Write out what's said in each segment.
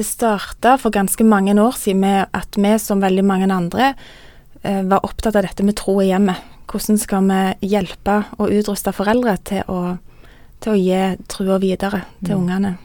det starta for ganske mange år siden med at vi, som veldig mange andre, eh, var opptatt av dette med tro i hjemmet. Hvordan skal vi hjelpe og utruste foreldre til å, til å gi trua videre til mm. ungene.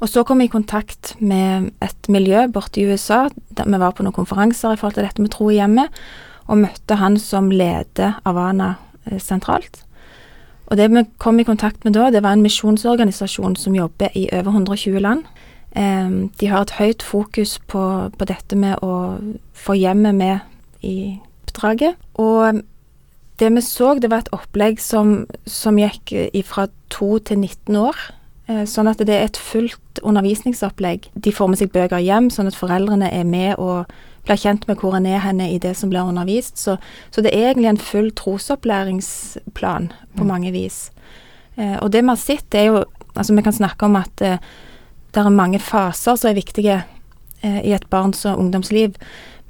Og så kom vi i kontakt med et miljø borte i USA, der vi var på noen konferanser i forhold til dette med tro i hjemmet, og møtte han som leder Avana eh, sentralt. Og det vi kom i kontakt med da, det var en misjonsorganisasjon som jobber i over 120 land. Um, de har et høyt fokus på, på, dette med å få hjemmet med i oppdraget. Og det vi så, det var et opplegg som, som gikk fra 2 til 19 år. Uh, sånn at det er et fullt undervisningsopplegg. De får med seg bøker hjem, sånn at foreldrene er med og blir kjent med hvor en er henne i det som blir undervist. Så, så det er egentlig en full trosopplæringsplan på mm. mange vis. Eh, og det vi har sett, er jo Altså, vi kan snakke om at eh, det er mange faser som er viktige eh, i et barns og ungdomsliv.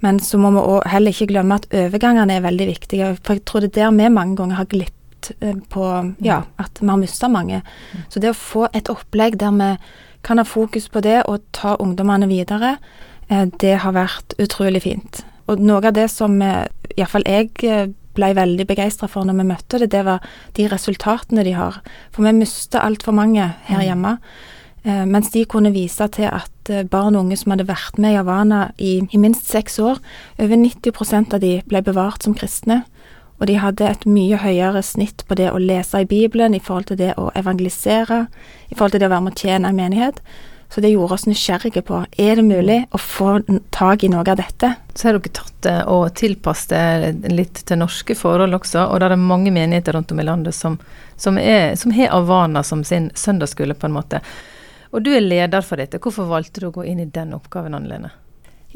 Men så må vi òg heller ikke glemme at overgangene er veldig viktige. For jeg tror det er der vi mange ganger har glippet eh, på Ja, mm. at vi har mista mange. Mm. Så det å få et opplegg der vi kan ha fokus på det og ta ungdommene videre, Eh, det har vært utrolig fint. Og noe av det som eh, iallfall jeg eh, ble veldig begeistra for når vi møtte det, det var de resultatene de har. For vi mista altfor mange her mm. Hjemme. mens de kunne vise til at barn og unge som hadde vært med i Havana i, i minst seks år, over 90% av de ble bevart som kristne. Og de hadde et mye høyere snitt på det å lese i Bibelen i forhold til det å evangelisere, i forhold til det å være med å tjene en menighet. Så det gjorde oss nysgjerrige på er det mulig å få tak i noe av dette. Så har dere tatt det og tilpasset det litt til norske forhold også, og der er det mange menigheter rundt om i landet som, som, er, som har Avana som sin søndagsskole, på en måte. Og du er leder for dette. Hvorfor valgte du å gå inn i den oppgaven, Anne Lene?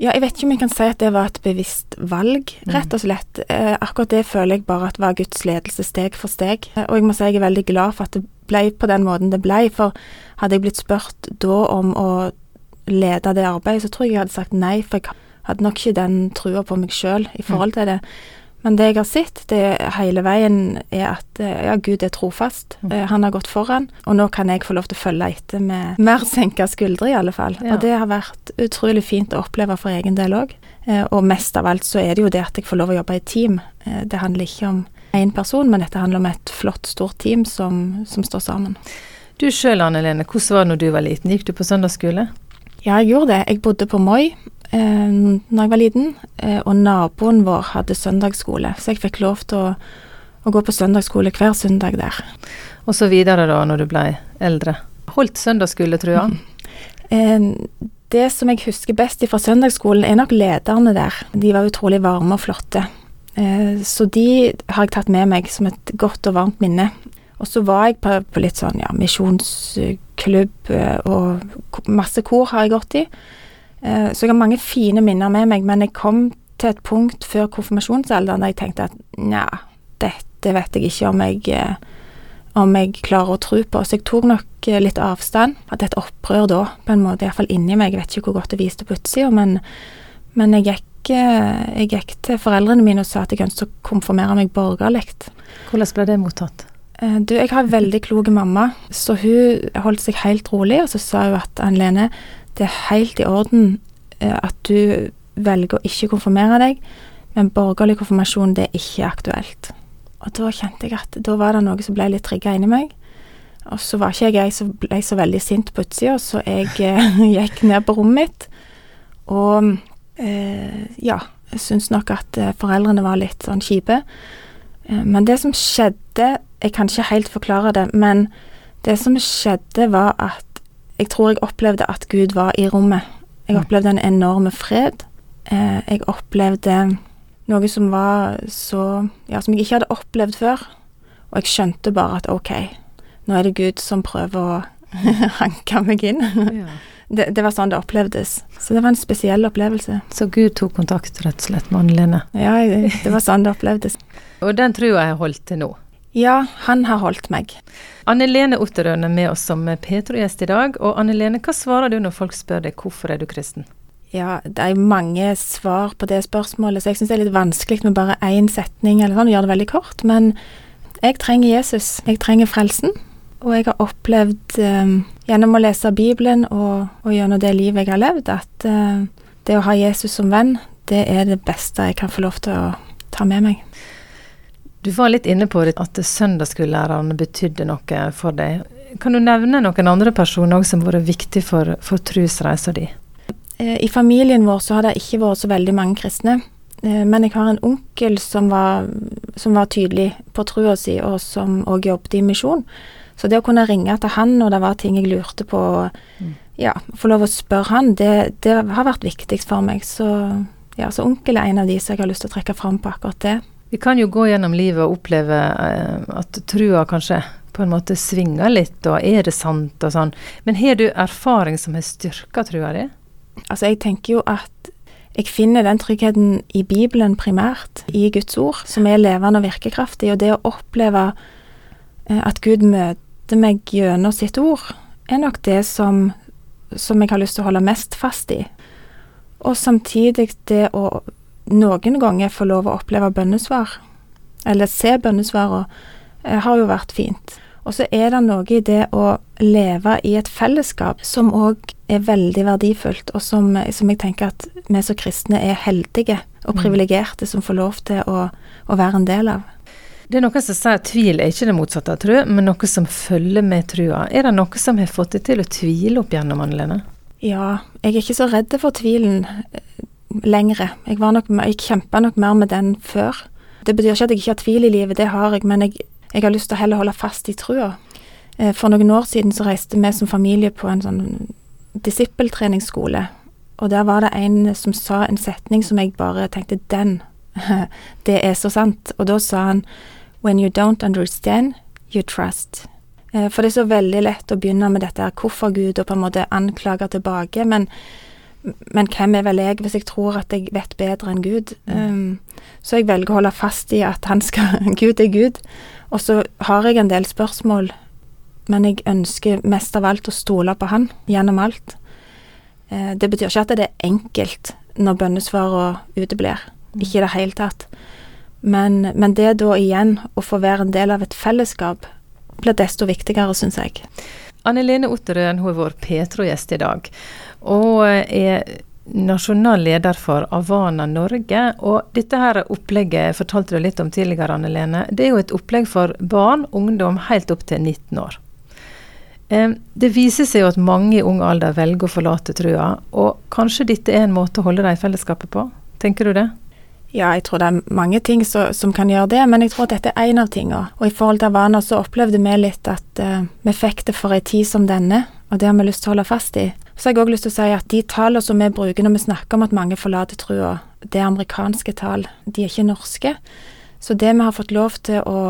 Ja, jeg vet ikke om jeg kan si at det var et bevisst valg, mm. rett og slett. Eh, akkurat det føler jeg bare at var Guds ledelse steg for steg. Og jeg må si jeg er veldig glad for at det ble på den måten det ble. For hadde jeg blitt spurt da om å lede det arbeidet, så tror jeg jeg hadde sagt nei. For jeg hadde nok ikke den trua på meg sjøl i forhold til det. Men det jeg har sett det hele veien, er at eh, ja, Gud er trofast. Mm. Eh, han har gått foran, og nå kan jeg få lov til å følge etter med mer senka skuldre, i alle fall. Ja. Og det har vært utrolig fint å oppleve for egen del òg. Eh, og mest av alt så er det jo det at jeg får lov å jobbe i team. Det handler ikke om én person, men dette handler om et flott, stort team som, som står sammen. Du sjøl, Anne Lene, hvordan var det når du var liten? Gikk du på søndagsskole? Ja, jeg gjorde det. Jeg bodde på Moi eh, når jeg var liten, eh, og naboen vår hadde søndagsskole, så jeg fikk lov til å, å gå på søndagsskole hver søndag der. Og så videre da, når du ble eldre. Holdt søndagsskole, tror jeg? Mm. Eh, det som jeg husker best fra søndagsskolen, er nok lederne der. De var utrolig varme og flotte. Eh, så de har jeg tatt med meg som et godt og varmt minne. Og så var jeg på, på litt sånn ja, misjonsklubb, eh, og masse kor har jeg gått i. Eh, så jeg har mange fine minner med meg, men jeg kom til et punkt før konfirmasjonsalderen der jeg tenkte at nja, dette vet jeg ikke om jeg, om jeg klarer å tro på. Så jeg tok nok litt avstand. Hadde et opprør da, på en måte, iallfall inni meg. Jeg vet ikke hvor godt det viste på utsida, men, men jeg gikk jeg gikk til foreldrene mine og sa at jeg ønsket å konfirmere meg borgerlig. Hvordan ble det mottatt? Eh, du, jeg har en veldig klok mamma, så hun holdt seg helt rolig, og så sa hun at Anne Lene, det er helt i orden eh, at du velger å ikke konfirmere deg, men borgerlig konfirmasjon, det er ikke aktuelt. Og da kjente jeg at da var det noe som ble litt trigga inni meg. Og så var ikke jeg som ble så veldig sint på utsida, så jeg eh, gikk ned på rommet mitt og eh, ja, jeg syns nok at foreldrene var litt sånn kjipe. Eh, men det som skjedde Jeg kan ikke helt forklare det, men det som skjedde, var at jeg tror jeg opplevde at Gud var i rommet. Jeg mm. opplevde en enorme fred. Eh, jeg opplevde noe som var så Ja, som jeg ikke hadde opplevd før. Og jeg skjønte bare at OK, nå er det Gud som prøver å hanke meg inn. Ja. Det, det, var sånn det opplevdes. Så det var en spesiell opplevelse. Så Gud tok kontakt rett og slett med Anne Lene? Ja, det var sånn det opplevdes. og den trua har holdt til nå? Ja, han har holdt meg. Anne Lene Otterøen er med oss som Petro-gjest i dag. Og Anne Lene, hva svarer du når folk spør deg hvorfor er du kristen? Ja, det er mange svar på det spørsmålet, så jeg syns det er litt vanskelig med bare én setning eller sånn, og gjøre det veldig kort. Men jeg trenger Jesus. Jeg trenger frelsen. Og jeg har opplevd eh, gjennom å lese Bibelen og, og, gjennom det livet jeg har levd, at eh, det å ha Jesus som venn, det er det beste jeg kan få lov til å ta med meg. Du var litt inne på det, at søndagsskolelæreren betydde noe for deg. Kan du nevne noen andre personer som har vært viktige for, for trosreisa di? Eh, I familien vår så har det ikke vært så veldig mange kristne. Eh, men jeg har en onkel som var, som var tydelig på trua si, og som òg jobbet i misjon. Så det å kunne ringe til han når det var ting jeg lurte på, mm. ja, få lov å spørre han, det, det har vært viktigst for meg. Så, ja, så onkel er en av de som jeg har lyst til å trekke fram på akkurat det. Vi kan jo gå gjennom livet og oppleve eh, at trua kanskje på en måte svinger litt, og er det sant og sånn. Men har du erfaring som har styrka trua di? Altså, jeg tenker jo at jeg finner den tryggheten i Bibelen primært, i Guds ord, som er levende og virkekraftig. Og det å oppleve eh, at Gud møter meg gjennom sitt ord, er nok det som, som jeg har lyst til å holde mest fast i. Og samtidig det å noen ganger få lov å oppleve bønnesvar, eller se bønnesvarene, eh, har jo vært fint. Og så er det noe i det å leve i et fellesskap som òg er veldig verdifullt, og som, som, jeg tenker at vi som kristne er heldige og mm. privilegerte som får lov til å, å, være en del av. Det er noen som sier at tvil er ikke det motsatte av tro, men noe som følger med trua. Er det noe som har fått deg til å tvile opp gjennom, Anne? Ja, jeg er ikke så redd for tvilen eh, lenger. Jeg, jeg kjempa nok mer med den før. Det betyr ikke at jeg ikke har tvil i livet, det har jeg, men jeg, jeg har lyst til å heller holde fast i trua. Eh, for noen år siden så reiste vi som familie på en sånn disippeltreningsskole. Og der var det en som sa en setning som jeg bare tenkte Den, det er så sant. Og da sa han When you don't understand, you trust. Eh, for det er så veldig lett å begynne med dette her hvorfor Gud, og på en måte anklage tilbake. Men, men hvem er vel jeg hvis jeg tror at jeg vet bedre enn Gud? Um, så jeg velger å holde fast i at han skal Gud er Gud. Og så har jeg en del spørsmål men jeg ønsker mest av alt å stole på han gjennom alt. Uh, det betyr ikke at det er enkelt når bønnesvarene uteblir. Mm. Ikke i det hele tatt. Men, men, det da igjen å få være en del av et fellesskap blir desto viktigere, syns jeg. Anne Lene Otterøen hun er vår Petro-gjest i dag, og er nasjonal leder for Avana Norge. Og dette her opplegget fortalte du litt om tidligere, Anne Lene. Det er jo et opplegg for barn, ungdom helt opp til 19 år. Det viser seg jo at mange i ung alder velger å forlate trua, og kanskje dette er en måte å holde dem i fellesskapet på? Tenker du det? Ja, jeg tror det er mange ting så, som kan gjøre det, men jeg tror at dette er en av tingene. Og i forhold til vaner så opplevde vi litt at uh, vi fikk det for ei tid som denne, og det har vi lyst til å holde fast i. Så har jeg òg lyst til å si at de tallene som vi bruker når vi snakker om at mange forlater trua, det er amerikanske tall, de er ikke norske. Så det vi har fått lov til å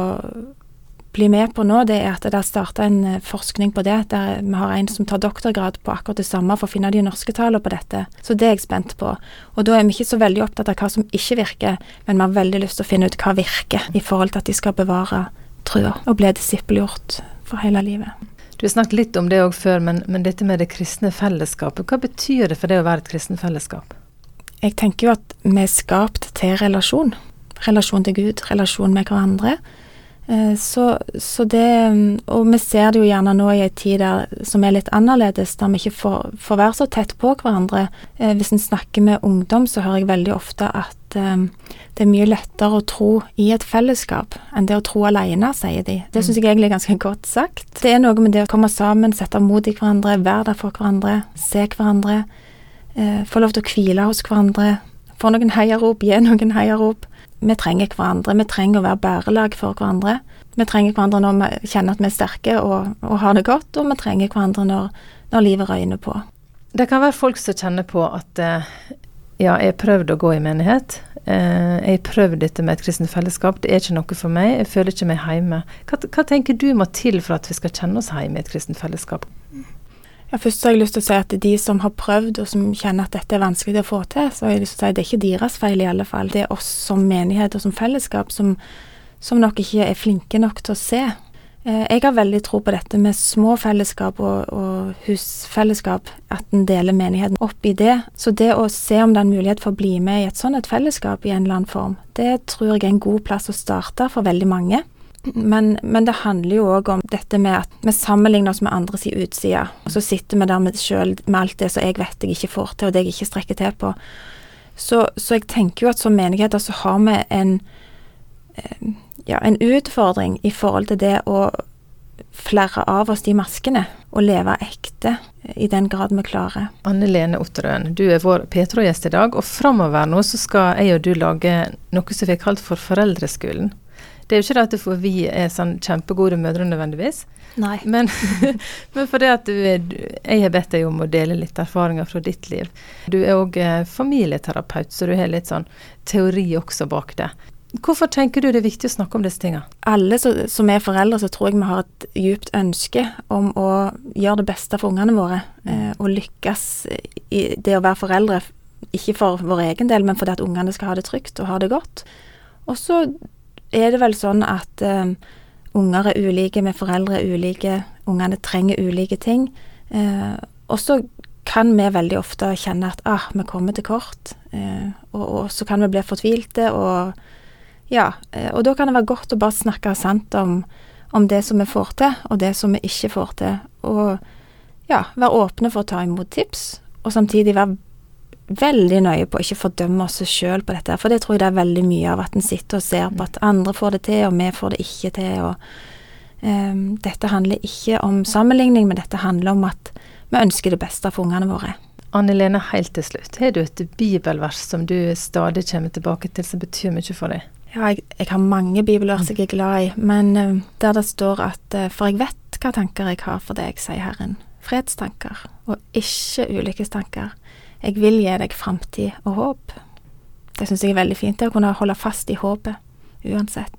bli med på nå, det er at det er starta en eh, forskning på det. Der vi har en som tar doktorgrad på akkurat det samme for å finne de norske tallene på dette. Så det er jeg spent på. Og da er vi ikke så veldig opptatt av hva som ikke virker, men vi har veldig lyst til å finne ut hva virker i forhold til at de skal bevare trua og bli disippelgjort for hele livet. Du har snakket litt om det òg før, men, men, dette med det kristne fellesskapet, hva betyr det for det å være et kristent fellesskap? Jeg tenker jo at vi er skapt til relasjon. Relasjon til Gud, relasjon med hverandre. Eh, så, så, det Og vi ser det jo gjerne nå i en tid der, som er litt annerledes, der vi ikke får, får være så tett på hverandre. Eh, hvis en snakker med ungdom, så hører jeg veldig ofte at eh, det er mye lettere å tro i et fellesskap enn det å tro alene, sier de. Det syns jeg egentlig er ganske godt sagt. Det er noe med det å komme sammen, sette mot i hverandre, være der for hverandre, se hverandre. Eh, få lov til å hvile hos hverandre. Få noen heiarop, gi noen heiarop vi trenger hverandre. Vi trenger å være bærelag for hverandre. Vi trenger hverandre når vi kjenner at vi er sterke og, og har det godt, og vi trenger hverandre når, når, livet røyner på. Det kan være folk som kjenner på at eh, ja, jeg har prøvd å gå i menighet. Eh, jeg har prøvd dette med et kristent fellesskap. Det er ikke noe for meg. Jeg føler ikke meg hjemme. Hva, hva tenker du må til for at vi skal kjenne oss hjemme i et kristent fellesskap? Ja, først har jeg lyst til å si at de som har prøvd og som kjenner at dette er vanskelig å få til, så har jeg lyst til å si at det er ikke deres feil i alle fall. Det er oss som menighet og som fellesskap som, som nok ikke er flinke nok til å se. Eh, jeg har veldig tro på dette med små fellesskap og, og husfellesskap, at en deler menigheten opp i det. Så det å se om det er en mulighet for å bli med i et sånt et fellesskap i en eller annen form, det tror jeg er en god plass å starte for veldig mange. Men, men det handler jo òg om dette med at vi sammenligner oss med andres utside. Og så sitter vi der med sjøl med alt det som jeg vet jeg ikke får til, og det jeg ikke strekker til på. Så, så jeg tenker jo at som menigheter så har vi en eh, ja, en utfordring i forhold til det å flere av oss de maskene og leve ekte i den grad vi klarer. Anne Lene Otterøen, du er vår Petro-gjest i dag, og framover nå så skal jeg og du lage noe som vi har kalt for Foreldreskolen. Det er jo ikke det at vi er sånn kjempegode mødre nødvendigvis, Nei. men, men fordi at du er, jeg har bedt deg om å dele litt erfaringer fra ditt liv. Du er òg eh, familieterapeut, så du har litt sånn teori også bak det. Hvorfor tenker du det er viktig å snakke om disse tingene? Alle som er foreldre, så tror jeg vi har et djupt ønske om å gjøre det beste for ungene våre. Eh, og lykkes i det å være foreldre, ikke for vår egen del, men fordi at ungene skal ha det trygt og ha det godt. Og så er det vel sånn at eh, unger er ulike, vi foreldre er ulike, ungene trenger ulike ting. Uh, og så kan vi veldig ofte kjenne at ah, vi kommer til kort, uh, og, og, så kan vi bli fortvilte. og ja, uh, og da kan det være godt å bare snakke sant om, om det som vi får til, og det som vi ikke får til. Og ja, være åpne for å ta imot tips, og samtidig være veldig nøye på å ikke fordømme oss sjøl på dette. For det tror jeg det er veldig mye av, at en sitter og ser på at andre får det til, og vi får det ikke til. og um, Dette handler ikke om sammenligning, men dette handler om at vi ønsker det beste for ungene våre. Anne Lene, helt til slutt. Har du et bibelvers som du stadig kommer tilbake til, som betyr mye for deg? Ja, jeg, jeg har mange bibelvers jeg er glad i, men uh, der det står at uh, For jeg vet hva tanker jeg har for deg, sier Herren. Fredstanker, og ikke ulykkestanker jeg vil gi deg framtid og håp. Det syns jeg er veldig fint, det å kunne holde fast i håpet uansett.